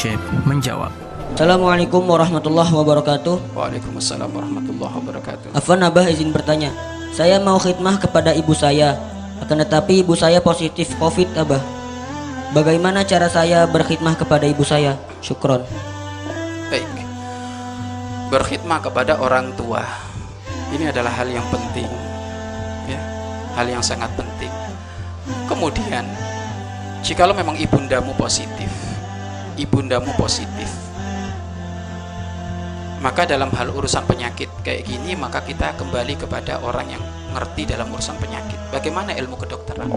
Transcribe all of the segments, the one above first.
Syekh menjawab. Assalamualaikum warahmatullahi wabarakatuh. Waalaikumsalam warahmatullahi wabarakatuh. Afwan Abah izin bertanya. Saya mau khidmah kepada ibu saya. Akan tetapi ibu saya positif Covid Abah. Bagaimana cara saya berkhidmah kepada ibu saya? Syukron. Baik. Berkhidmah kepada orang tua. Ini adalah hal yang penting. Ya, hal yang sangat penting. Kemudian, jikalau memang ibundamu positif, ibundamu positif, maka dalam hal urusan penyakit kayak gini, maka kita kembali kepada orang yang ngerti dalam urusan penyakit. Bagaimana ilmu kedokteran?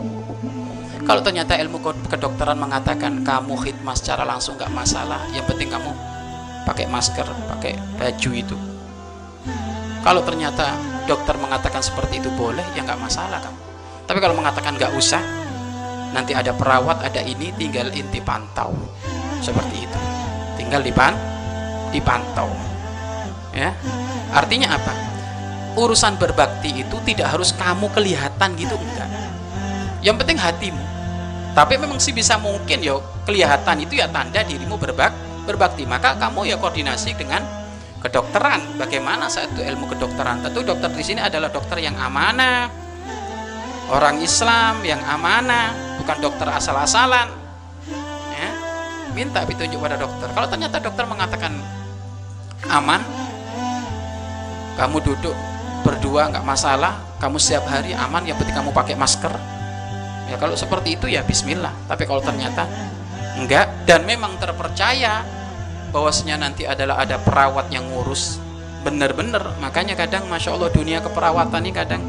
Kalau ternyata ilmu kedokteran mengatakan kamu khidmat secara langsung nggak masalah, yang penting kamu pakai masker, pakai baju itu. Kalau ternyata dokter mengatakan seperti itu boleh, ya nggak masalah kamu. Tapi kalau mengatakan nggak usah, nanti ada perawat, ada ini, tinggal inti pantau, seperti itu. Tinggal dipan, dipantau. Ya, artinya apa? Urusan berbakti itu tidak harus kamu kelihatan gitu enggak. Yang penting hatimu. Tapi memang sih bisa mungkin ya kelihatan itu ya tanda dirimu berbak berbakti. Maka kamu ya koordinasi dengan kedokteran. Bagaimana saat itu ilmu kedokteran? Tentu dokter di sini adalah dokter yang amanah, orang Islam yang amanah, bukan dokter asal-asalan. Minta petunjuk pada dokter. Kalau ternyata dokter mengatakan aman, kamu duduk berdua nggak masalah, kamu setiap hari aman, yang penting kamu pakai masker. Ya kalau seperti itu ya Bismillah. Tapi kalau ternyata enggak dan memang terpercaya bahwasanya nanti adalah ada perawat yang ngurus bener-bener makanya kadang masya Allah dunia keperawatan ini kadang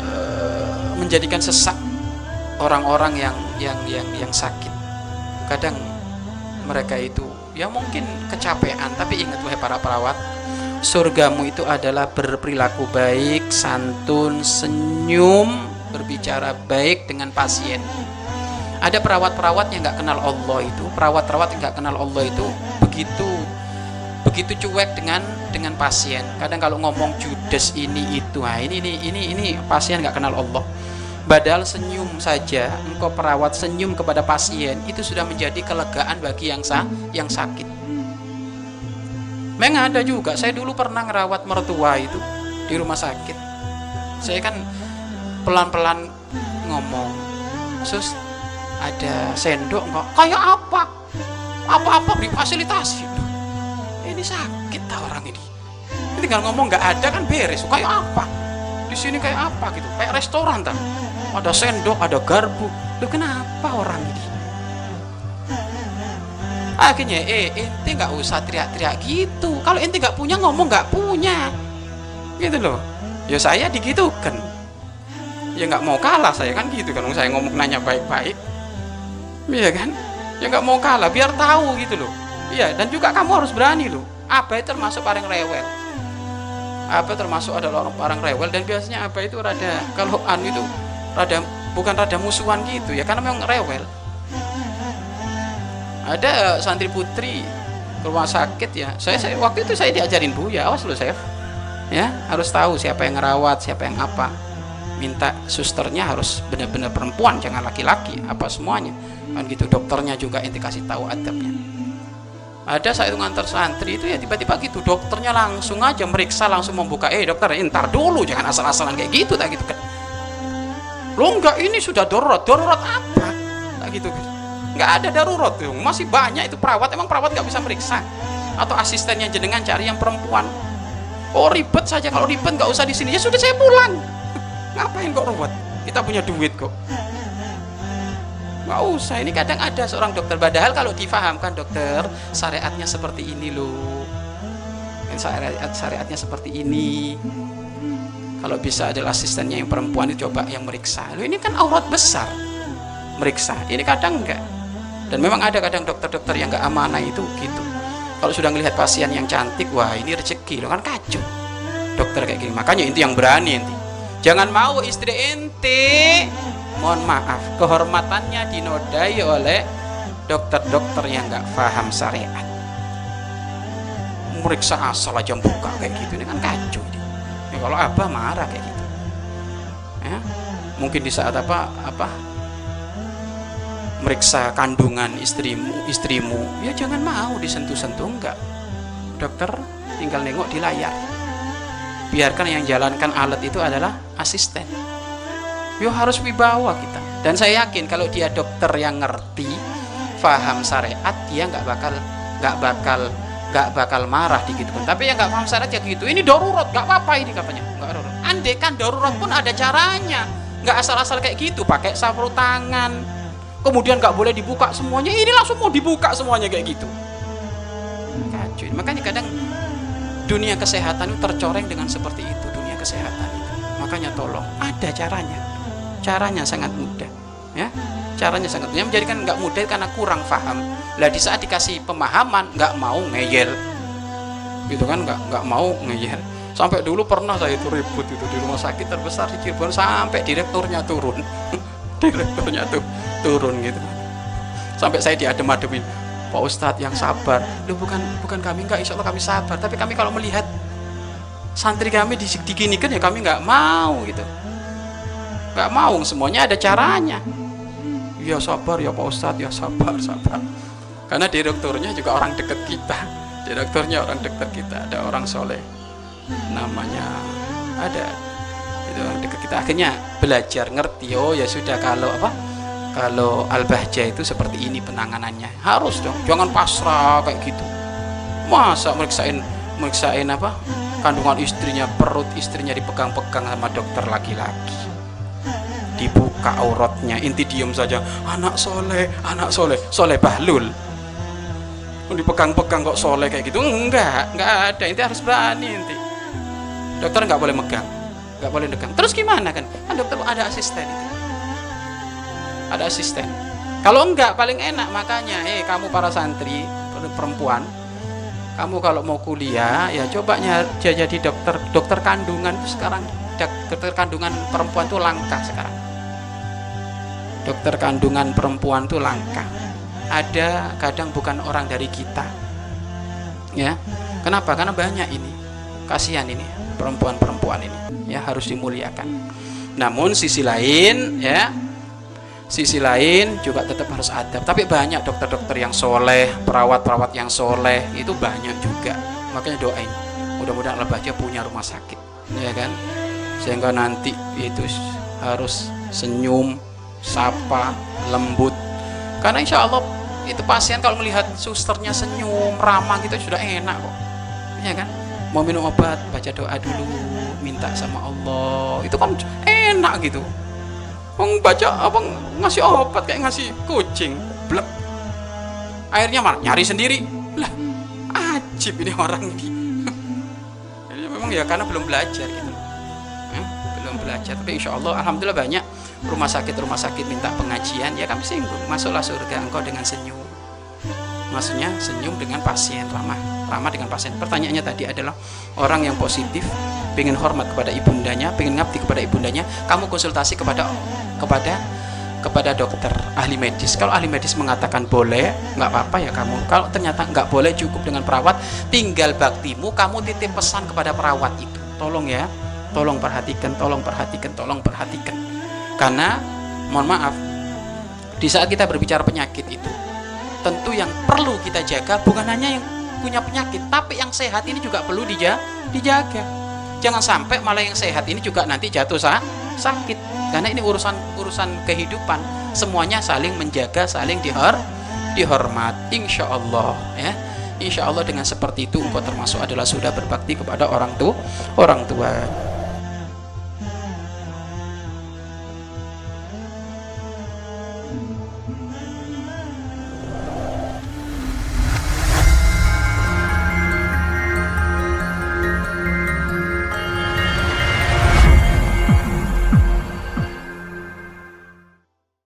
uh, menjadikan sesak orang-orang yang yang yang yang sakit kadang mereka itu ya mungkin kecapean tapi ingat wahai para perawat surgamu itu adalah berperilaku baik santun senyum berbicara baik dengan pasien. Ada perawat-perawat yang nggak kenal Allah itu perawat-perawat yang nggak kenal Allah itu begitu begitu cuek dengan dengan pasien. Kadang kalau ngomong judes ini itu nah ini ini ini ini pasien nggak kenal Allah badal senyum saja engkau perawat senyum kepada pasien itu sudah menjadi kelegaan bagi yang sah yang sakit. Memang ada juga saya dulu pernah ngerawat mertua itu di rumah sakit. Saya kan pelan-pelan ngomong sus ada sendok enggak? Kayak apa? Apa-apa beri fasilitasi ini sakit orang ini. Ini tinggal ngomong nggak ada kan beres. Kayak apa di sini kayak apa gitu? Kayak restoran tak ada sendok ada garpu. Lu kenapa orang ini? Akhirnya eh ente nggak usah teriak-teriak gitu. Kalau ente nggak punya ngomong nggak punya. Gitu loh. Ya saya digitukan. Ya nggak mau kalah saya kan gitu. Kan saya ngomong nanya baik-baik. Iya kan? Ya nggak mau kalah. Biar tahu gitu loh. Iya dan juga kamu harus berani loh. Apa itu termasuk paling rewel apa termasuk adalah orang parang rewel dan biasanya apa itu rada kalau an itu rada bukan rada musuhan gitu ya karena memang rewel. Ada santri putri ke rumah sakit ya saya, saya waktu itu saya diajarin bu ya awas loh saya ya harus tahu siapa yang ngerawat siapa yang apa. Minta susternya harus benar-benar perempuan jangan laki-laki apa semuanya. Kan gitu dokternya juga ente kasih tahu adabnya ada saya itu ngantar santri itu ya tiba-tiba gitu dokternya langsung aja meriksa langsung membuka eh dokter entar dulu jangan asal-asalan kayak gitu tak gitu kan. Lo enggak ini sudah darurat darurat apa? Tak gitu kan. Nggak ada darurat tuh masih banyak itu perawat emang perawat nggak bisa meriksa? Atau asistennya jenengan cari yang perempuan? Oh ribet saja kalau ribet nggak usah di sini. Ya sudah saya pulang. Ngapain kok ruwet? Kita punya duit kok nggak usah. Ini kadang ada seorang dokter. Padahal kalau difahamkan dokter syariatnya seperti ini loh syariat syariatnya seperti ini. Kalau bisa adalah asistennya yang perempuan itu coba yang meriksa. Loh ini kan aurat besar. Meriksa. Ini kadang enggak dan memang ada kadang dokter-dokter yang nggak amanah itu gitu. Kalau sudah melihat pasien yang cantik wah ini rezeki. Loh kan kacau. Dokter kayak gini. Makanya inti yang berani inti. Jangan mau istri ente mohon maaf kehormatannya dinodai oleh dokter-dokter yang nggak paham syariat. Meriksa asal aja buka kayak gitu ini kan kacau ini. Ya, kalau abah marah kayak gitu. Ya mungkin di saat apa apa? Meriksa kandungan istrimu istrimu. Ya jangan mau disentuh-sentuh enggak. Dokter tinggal nengok di layar. Biarkan yang jalankan alat itu adalah asisten yo harus wibawa kita. Dan saya yakin kalau dia dokter yang ngerti faham syariat dia nggak bakal nggak bakal nggak bakal marah di gitu tapi yang nggak paham syariat ya gitu. Ini darurat nggak apa-apa ini katanya nggak darurat andai kan darurat pun ada caranya. Nggak asal-asal kayak gitu pakai sapu tangan. Kemudian nggak boleh dibuka semuanya. Ini langsung mau dibuka semuanya kayak gitu. Kacau makanya kadang dunia kesehatan itu tercoreng dengan seperti itu dunia kesehatan itu. Makanya tolong ada caranya caranya sangat mudah ya. Caranya sangat mudah. Menjadikan nggak mudah karena kurang paham. Lah di saat dikasih pemahaman nggak mau ngeyel gitu kan nggak nggak mau ngeyel sampai dulu pernah saya itu ribut itu di rumah sakit terbesar di Cirebon sampai direkturnya turun. Direkturnya tuh turun gitu. Sampai saya diadem-ademin Pak Ustadz yang sabar. Lu bukan bukan kami nggak insya Allah kami sabar. Tapi kami kalau melihat santri kami diginikan ya kami nggak mau gitu nggak mau semuanya ada caranya. Ya sabar ya Pak Ustadz ya sabar sabar. Karena direkturnya juga orang dekat kita. Direkturnya orang dekat kita. Ada orang soleh. Namanya ada. Itu orang dekat kita. Akhirnya belajar ngerti oh ya sudah kalau apa? Kalau al-bahja itu seperti ini penanganannya. Harus dong jangan pasrah kayak gitu. Masa meriksain meriksain apa? Kandungan istrinya perut istrinya dipegang-pegang sama dokter laki-laki dibuka auratnya. Inti diem saja anak soleh anak soleh. Soleh bahlul. Dipegang-pegang kok soleh kayak gitu? Enggak enggak ada. Inti harus berani inti. Dokter nggak boleh megang nggak boleh megang. Terus gimana kan? Kan dokter ada asisten itu ada asisten. Kalau enggak paling enak makanya eh kamu para santri perempuan kamu kalau mau kuliah ya coba jadi dokter dokter kandungan sekarang dokter kandungan perempuan itu langka sekarang dokter kandungan perempuan itu langka. Ada kadang bukan orang dari kita. Ya kenapa? Karena banyak ini. Kasihan ini perempuan-perempuan ini. Ya harus dimuliakan. Namun sisi lain ya sisi lain juga tetap harus adab. Tapi banyak dokter-dokter yang soleh perawat-perawat yang soleh itu banyak juga. Makanya doain. Mudah-mudahan Al-Bahjah punya rumah sakit. Ya kan? Sehingga nanti itu harus senyum sapa lembut. Karena insya Allah itu pasien kalau melihat susternya senyum ramah gitu sudah enak kok. Ya kan? Mau minum obat baca doa dulu minta sama Allah. Itu kan enak gitu. Wong baca apa ngasih obat kayak ngasih kucing blek. Akhirnya malah nyari sendiri. Lah ajib ini orang ini. Memang ya karena belum belajar gitu. Eh, belum belajar tapi insya Allah alhamdulillah banyak rumah sakit rumah sakit minta pengajian ya kami singgung masuklah surga engkau dengan senyum. Maksudnya senyum dengan pasien ramah ramah dengan pasien. Pertanyaannya tadi adalah orang yang positif pengen hormat kepada ibundanya pengen ngabdi kepada ibundanya kamu konsultasi kepada kepada kepada dokter ahli medis. Kalau ahli medis mengatakan boleh nggak apa-apa ya kamu. Kalau ternyata nggak boleh cukup dengan perawat tinggal baktimu kamu titip pesan kepada perawat itu. Tolong ya tolong perhatikan tolong perhatikan tolong perhatikan karena mohon maaf di saat kita berbicara penyakit itu tentu yang perlu kita jaga bukan hanya yang punya penyakit tapi yang sehat ini juga perlu dija dijaga. Jangan sampai malah yang sehat ini juga nanti jatuh sah sakit. Karena ini urusan urusan kehidupan. Semuanya saling menjaga saling dihor dihormat insya Allah ya. Insya Allah dengan seperti itu engkau termasuk adalah sudah berbakti kepada orang tua orang tua